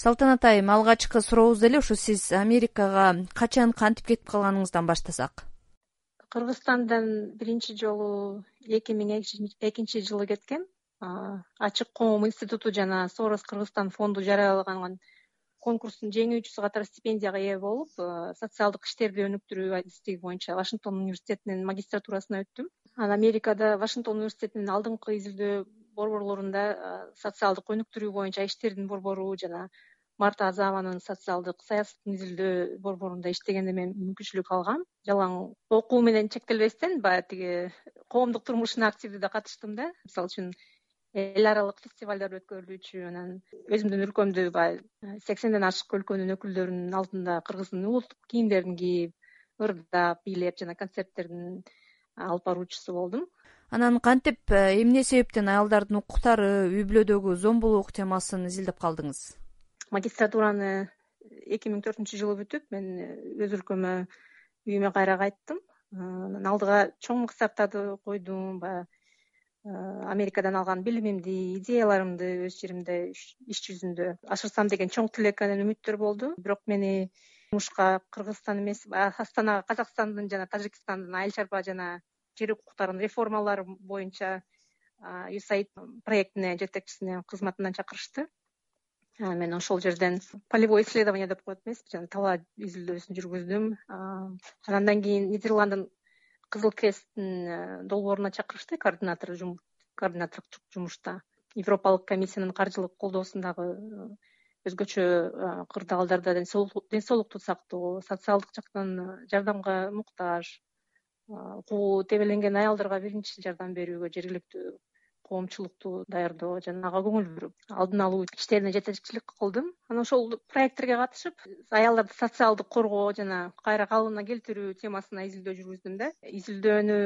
салтанат айым алгачкы сурообузду эле ушу сиз америкага качан кантип кетип калганыңыздан баштасак? Кыргызстандан биринчи жолу эки миң экинчи жылы кеткем ачык коом институту жана сорос кыргызстан фонду жарыялаган конкурстун жеңүүчүсү катары стипендияга ээ болуп социалдык иштерди өнүктүрүү адистиги боюнча вашингтон университетинин магистратурасына өттүм. Анан америкада вашингтон университетинин алдыңкы изилдөө борборлорунда социалдык өнүктүрүү боюнча иштердин борбору жана марта азаованын социалдык саясатын изилдөө борборунда иштегенде мен мүмкүнчүлүк алгам. Жалаң окуу менен чектелбестен баягы тиги коомдук турмушуна активдүү да катыштым да. Мисалы үчүн эл аралык фестивалдар өткөрүлүүчү анан өзүмдүн өлкөмдү баягы сексенден ашык өлкөнүн өкүлдөрүнүн алдында кыргыздын улуттук кийимдерин кийип ырдап бийлеп жана концерттерин алып баруучусу болдум. Анан кантип э, эмне себептен аялдардын укуктары үй бүлөдөгү зомбулук темасын изилдеп калдыңыз магистратураны эки миң төртүнчү жылы бүтүп мен э, өз өлкөмө үйүмө кайра кайттым. Э, анан алдыга чоң максаттарды койдум баягы америкадан алган билимимди идеяларымды өз жеримде иш жүзүндө ашырсам деген чоң тилек анан үмүттөр болду. Бирок мени жумушка кыргызстан эмес астанага казакстандын жана тажикстандын айыл чарба жана жер укуктарын реформалары боюнча юсаид проектине жетекчисине кызматына чакырышты мен ошол жерден полевой исследование деп коет эмеспи жана талаа изилдөөсүн жүргүздүм. Андан кийин нидерланддын кызыл кресттин э, долбооруна чакырышты координатор координаторлук жумушта. Европалык комиссиянын каржылык колдоосундагы э, өзгөчө кырдаалдарда ден соолукту сактоо социалдык жактан э, жардамга муктаж окуу тебеленген аялдарга биринчи жардам берүүгө жергиликтүү коомчулукту даярдоо жана ага көңүл буруп алдын алуу иштерине жетекчилик кылдым. Анан ошол проекттерге катышып аялдарды социалдык коргоо жана кайра калыбына келтирүү темасына изилдөө жүргүздүм да. Изилдөөнү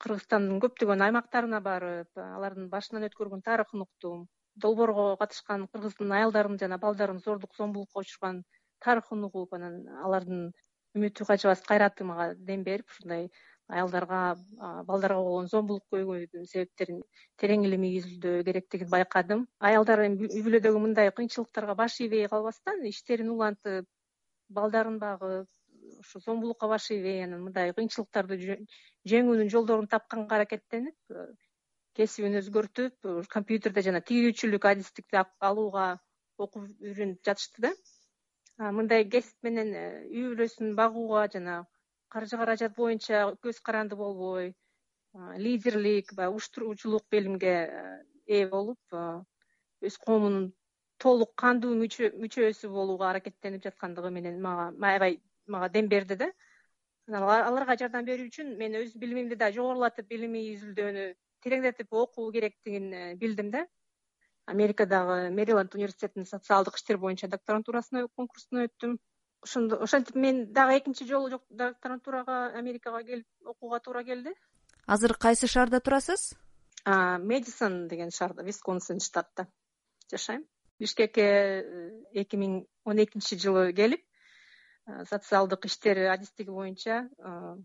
кыргызстандын көптөгөн аймактарына барып алардын башынан өткөргөн тарыхын уктум долбоорго катышкан кыргыздын аялдарын жана балдарын зордук зомбулукка учурган тарыхын угуп анан алардын үмүтү качыбас кайраты мага дем берип ушундай аялдарга балдарга болгон зомбулук көйгөйдүн себептерин терең илимий изилдөө керектигин байкадым. Аялдар эми үй бүлөдөгү мындай кыйынчылыктарга баш ийбей калбастан иштерин улантып балдарын багып ушу зомбулукка баш ийбей анан мындай кыйынчылыктарды жеңүүнүн жолдорун тапканга аракеттенип кесибин өзгөртүп компьютерде жана тигүүчүлүк адистикти алууга окуп үйрөнүп жатышты да. Мындай кесип менен э, үй бүлөсүн багууга жана каржы каражат боюнча көз каранды болбой лидерлик баягы уюштуруучулук билимге э, ээ болуп өз коомунун толук кандуу мүчөсү болууга аракеттенип жаткандыгы менен мага аябай мага дем берди да. Аларга жардам берүү үчүн мен өз билимимди да жогорулатып илимий изилдөөнү тереңдетип окуу керектигин э, билдим да. Америкадагы мэриланд университетинин социалдык иштер боюнча докторантурасына конкурсуна өттүм ошентип мен дагы экинчи жолу докторантурага америкага келип окууга туура келди. Азыр кайсы шаарда турасыз? Медисон деген шаарда висконсин штатта жашайм. Бишкекке э, эки миң он экинчи жылы келип э, социалдык иштер адистиги боюнча э,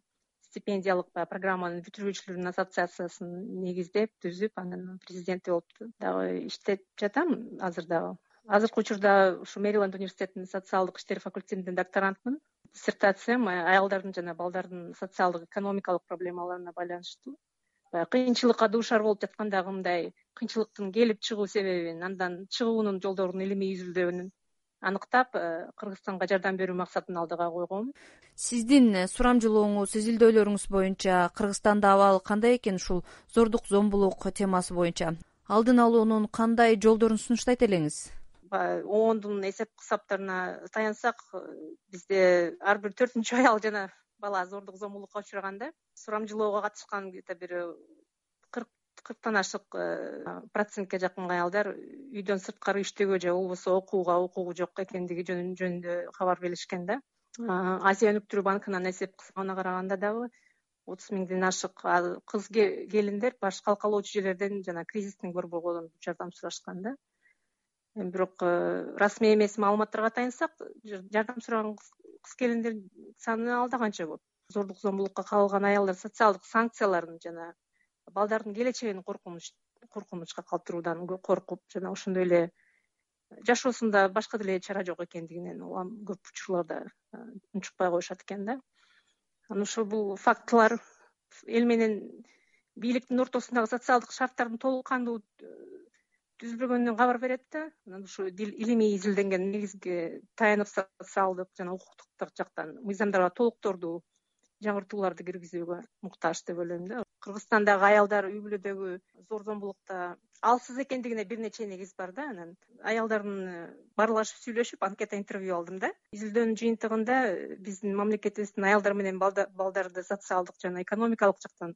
стипендиялык баягы программанын бүтүрүүчүлөрүнүн ассоциациясын негиздеп түзүп анан президенти болуп дагы иштеп жатам азыр дагы азыркы учурда ушу мэриланд университетинин социалдык иштер факультетинин докторантмын. Диссертациям аялдардын жана балдардын социалдык экономикалык проблемаларына байланыштуу. Баягы кыйынчылыкка дуушар болуп жаткандагы мындай кыйынчылыктын келип чыгуу себебин андан чыгуунун жолдорун илимий изилдөөнүн аныктап э, кыргызстанга жардам берүү максатын алдыга койгом. Сиздин э, сурамжылооңуз изилдөөлөрүңүз боюнча кыргызстанда абал кандай экен? Ушул зордук зомбулук темасы боюнча. Алдын алуунун кандай жолдорун сунуштайт элеңиз оондун эсеп кысаптарына таянсак э, бизде ар бир төртүнчү аял жана бала зордук зомбулукка учураган да сурамжылоого катышкан где то бир кырктан ашык э, процентке жакын аялдар үйдөн сырткары иштөөгө же болбосо окууга укугу жок экендиги жөнүндө кабар беришкен да. Азия өнүктүрүү банкынын эсеп кысабына караганда дагы отуз миңден ашык. Кыз келиндер баш калкалоочу жерлерден жана кризистин борборгодон жардам сурашкан да бирок э, расмий эмес маалыматтарга таянсак жардам сураган кыз келиндердин саны алда канча көп зордук зомбулукка кабылган аялдар социалдык санкцияларын жана балдардын келечегин коркунучка калтыруудан коркуп жана ошондой эле жашоосунда башка деле чара жок экендигинен улам көп учурларда унчукпай коюшат экен да. Анан ошо бул фактылар эл менен бийликтин ортосундагы социалдык шарттардын толук кандуу түзүлбөгөнүнөн кабар берет да анан ушу илимий изилденген негизги таянып социалдык жана укуктук жактан мыйзамдарга толукторду жаңыртууларды киргизүүгө муктаж деп ойлойм да. Кыргызстандагы аялдар үй бүлөдөгү зор зомбулукта алсыз экендигине бир нече негиз бар да анан аялдардын э, баарлашып сүйлөшүп анкета интервью алдым да. Изилдөөнүн жыйынтыгында э, биздин мамлекетибиздин аялдар менен балдарды социалдык жана экономикалык жактан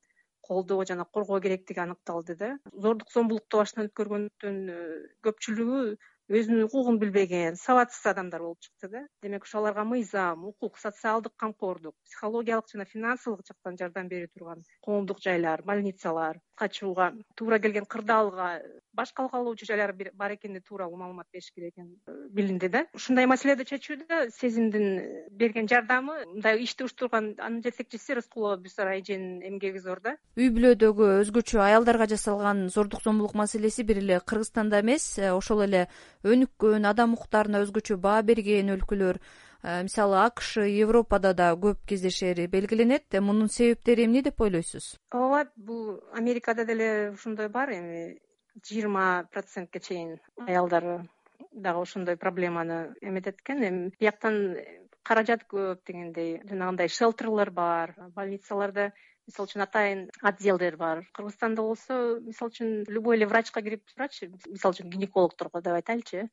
колдоо жана коргоо керектиги аныкталды да. Зордук зомбулукту башынан өткөргөндүн э, көпчүлүгү өзүнүн укугун билбеген сабатсыз адамдар болуп чыкты да. Демек ошо аларга мыйзам укук социалдык камкордук психологиялык жана финансылык жактан жардам бере турган коомдук жайлар больницалар качууга туура келген кырдаалга баш калкалоочу жайлар бар экени тууралуу маалымат бериш керек экени билинди да. Ушундай маселеди чечүүдө сезимдин берген жардамы. Мындай ишти уюштурган анын жетекчиси рыскулова бюсара эженин эмгеги зор да. Үй бүлөдөгү өзгөчө аялдарга жасалган зордук зомбулук маселеси бир эле кыргызстанда эмес э, ошол эле өнүккөн адам укуктарына өзгөчө баа берген өлкөлөр э, мисалы акш европада да көп кездешери белгиленет. Э, мунун себептери эмне деп ойлойсуз? Ооба бул америкада деле ошондой бар эми жыйырма процентке чейин аялдар дагы ошондой проблеманы эметет экен эми бияктан каражат көп дегендей жанагындай шелтерлер бар больницаларда мисалы үчүн атайын отделдер бар. Кыргызстанда болсо мисалы үчүн любой эле врачка кирип турачы мисалы үчүн гинекологторго деп айтайлычы э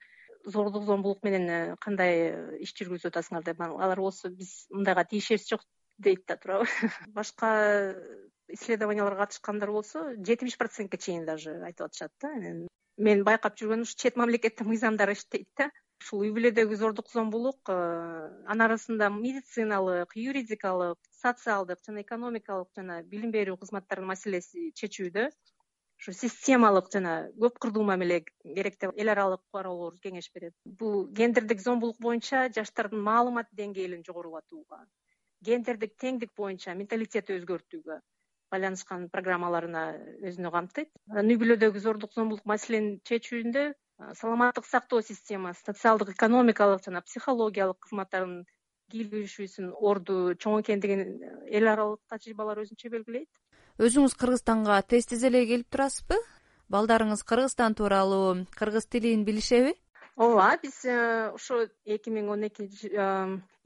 зордук зомбулук менен э, кандай э, иш жүргүзүп атасыңар деп алар болсо биз мындайга тиешебиз жок дейт да туурабы. Башка исследованияларга катышкандар болсо жетимиш процентке чейин даже айтып атышат да. Мен байкап жүргөнүм ушу чет мамлекетте мыйзамдар иштейт да. Ушул үй бүлөдөгү зордук зомбулук э, анын арасында медициналык юридикалык социалдык жана экономикалык жана билим берүү кызматтарынын маселеси чечүүдө ушу системалык жана көп кырдуу мамиле керек деп эл аралык бароолор кеңеш берет. Бул гендердик зомбулук боюнча жаштардын маалымат деңгээлин жогорулатууга гендердик теңдик боюнча менталитетти өзгөртүүгө байланышкан программаларына өзүнө камтыйт. Анан үй бүлөдөгү зордук зомбулук маселени чечүүндө саламаттык сактоо системасы социалдык экономикалык жана психологиялык кызматтардын кийлигишүүсүнүн орду чоң экендигин эл аралык тажрыйбалар өзүнчө белгилейт. Өзүңүз кыргызстанга тез тез эле келип турасызбы? Балдарыңыз кыргызстан тууралуу кыргыз тилин билишеби? Ооба биз ошо эки миң он экинчи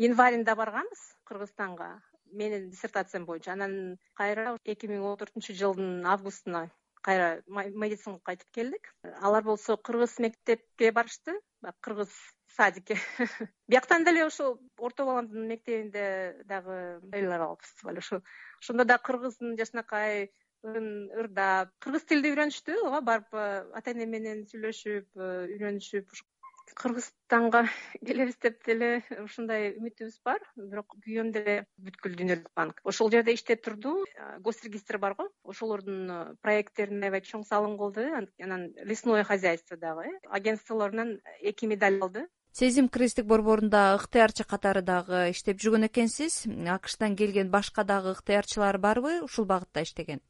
январында барганбыз кыргызстанга менин диссертациям боюнча анан кайра эки миң он төртүнчү жылдын августуна кайра медицинага кайтып келдик. Алар болсо кыргыз мектепке барышты. Баягы кыргыз садикке бияктан деле ошол орто баламдын мектебинде дагы эл аралык фестиваль ошо. Ошондо дагы кыргыздын жакшынакай ырын ырдап кыргыз тилди үйрөнүштү ооба барып э, ата эне менен сүйлөшүп э, үйрөнүшүп кыргызстанга келебиз деп деле ушундай үмүтүбүз бар. Бирок күйөөм деле бүткүл дүйнөлүк банк. Ошол жерде иштеп турду. Госрегистр барго ошолордун э, проекттерине аябай чоң салым кылды анан лесное хозяйство дагы. Э агентстволорунан эки медаль алды. Сезим кризистик борборунда ыктыярчы катары дагы иштеп жүргөн экенсиз. Акштан келген башка дагы ыктыярчылар барбы? Ушул багытта иштеген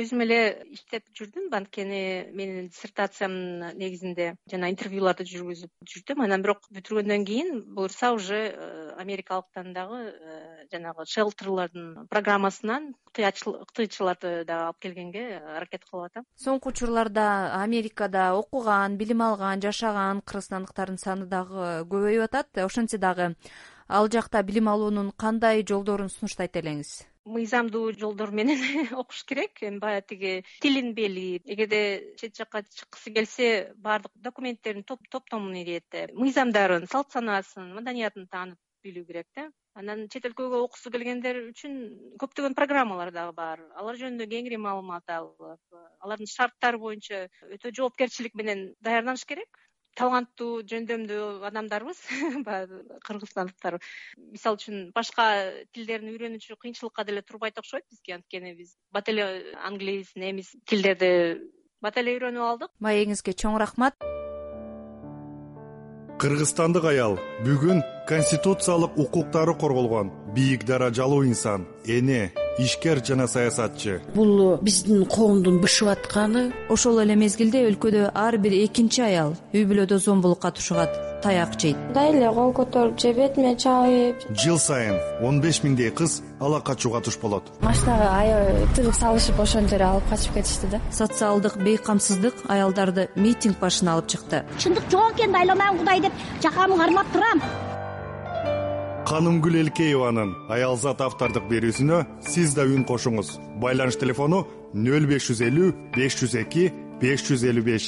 өзүм эле иштеп жүрдүм. Анткени менин диссертациямдын негизинде жана интервьюларды жүргүзүп жүрдүм. Анан бирок бүтүргөндөн кийин буюрса уже э, америкалыктан дагы э, жанагы шелтерлердин программасынан ыктыйчыларды дагы алып келгенге аракет кылып атам. Соңку учурларда америкада окуган билим алган жашаган кыргызстандыктардын саны дагы көбөйүп атат. Ошентсе дагы ал жакта билим алуунун кандай жолдорун сунуштайт элеңиз мыйзамдуу жолдор менен окуш керек. Эми баягы тиги тилин билип эгерде чет жака чыккысы келсе баардык документтерин топтомун ирет мыйзамдарын салт санаасын маданиятын таанып билүү керек да. Анан чет өлкөгө окугусу келгендер үчүн көптөгөн программалар дагы бар. Алар жөнүндө кеңири маалымат алып алардын шарттары боюнча өтө жоопкерчилик менен даярданыш керек таланттуу жөндөмдүү адамдарбыз. Баягы кыргызстандыктар. Мисалы үчүн башка тилдерин үйрөнүүчү кыйынчылыкка деле турбайт окшойт бизге анткени биз бат эле англис немис тилдерди бат эле үйрөнүп алдык. Маегиңизге чоң рахмат. Кыргызстандык аял бүгүн конституциялык укуктары корголгон бийик даражалуу инсан эне ишкер жана саясатчы. Бул биздин коомдун бышып атканы. Ошол эле мезгилде өлкөдө ар бир экинчи аял үй бүлөдө зомбулукка тушушат таяк жейт. Мындай эле кол көтөрүп же бетиме чабып жыл сайын он беш миңдей кыз ала качууга туш болот. Машинага аябай тыгып салышып ошол жере алып качып кетишти да. Социалдык бейкамсыздык аялдарды митинг башына алып чыкты. Чындык жок экенди айланайын кудай деп жакамды кармап турам канымгүл элкееванын аялзат автордук берүүсүнө сиз да үн кошуңуз. Байланыш телефону нөл беш жүз элүү беш жүз эки беш жүз элүү беш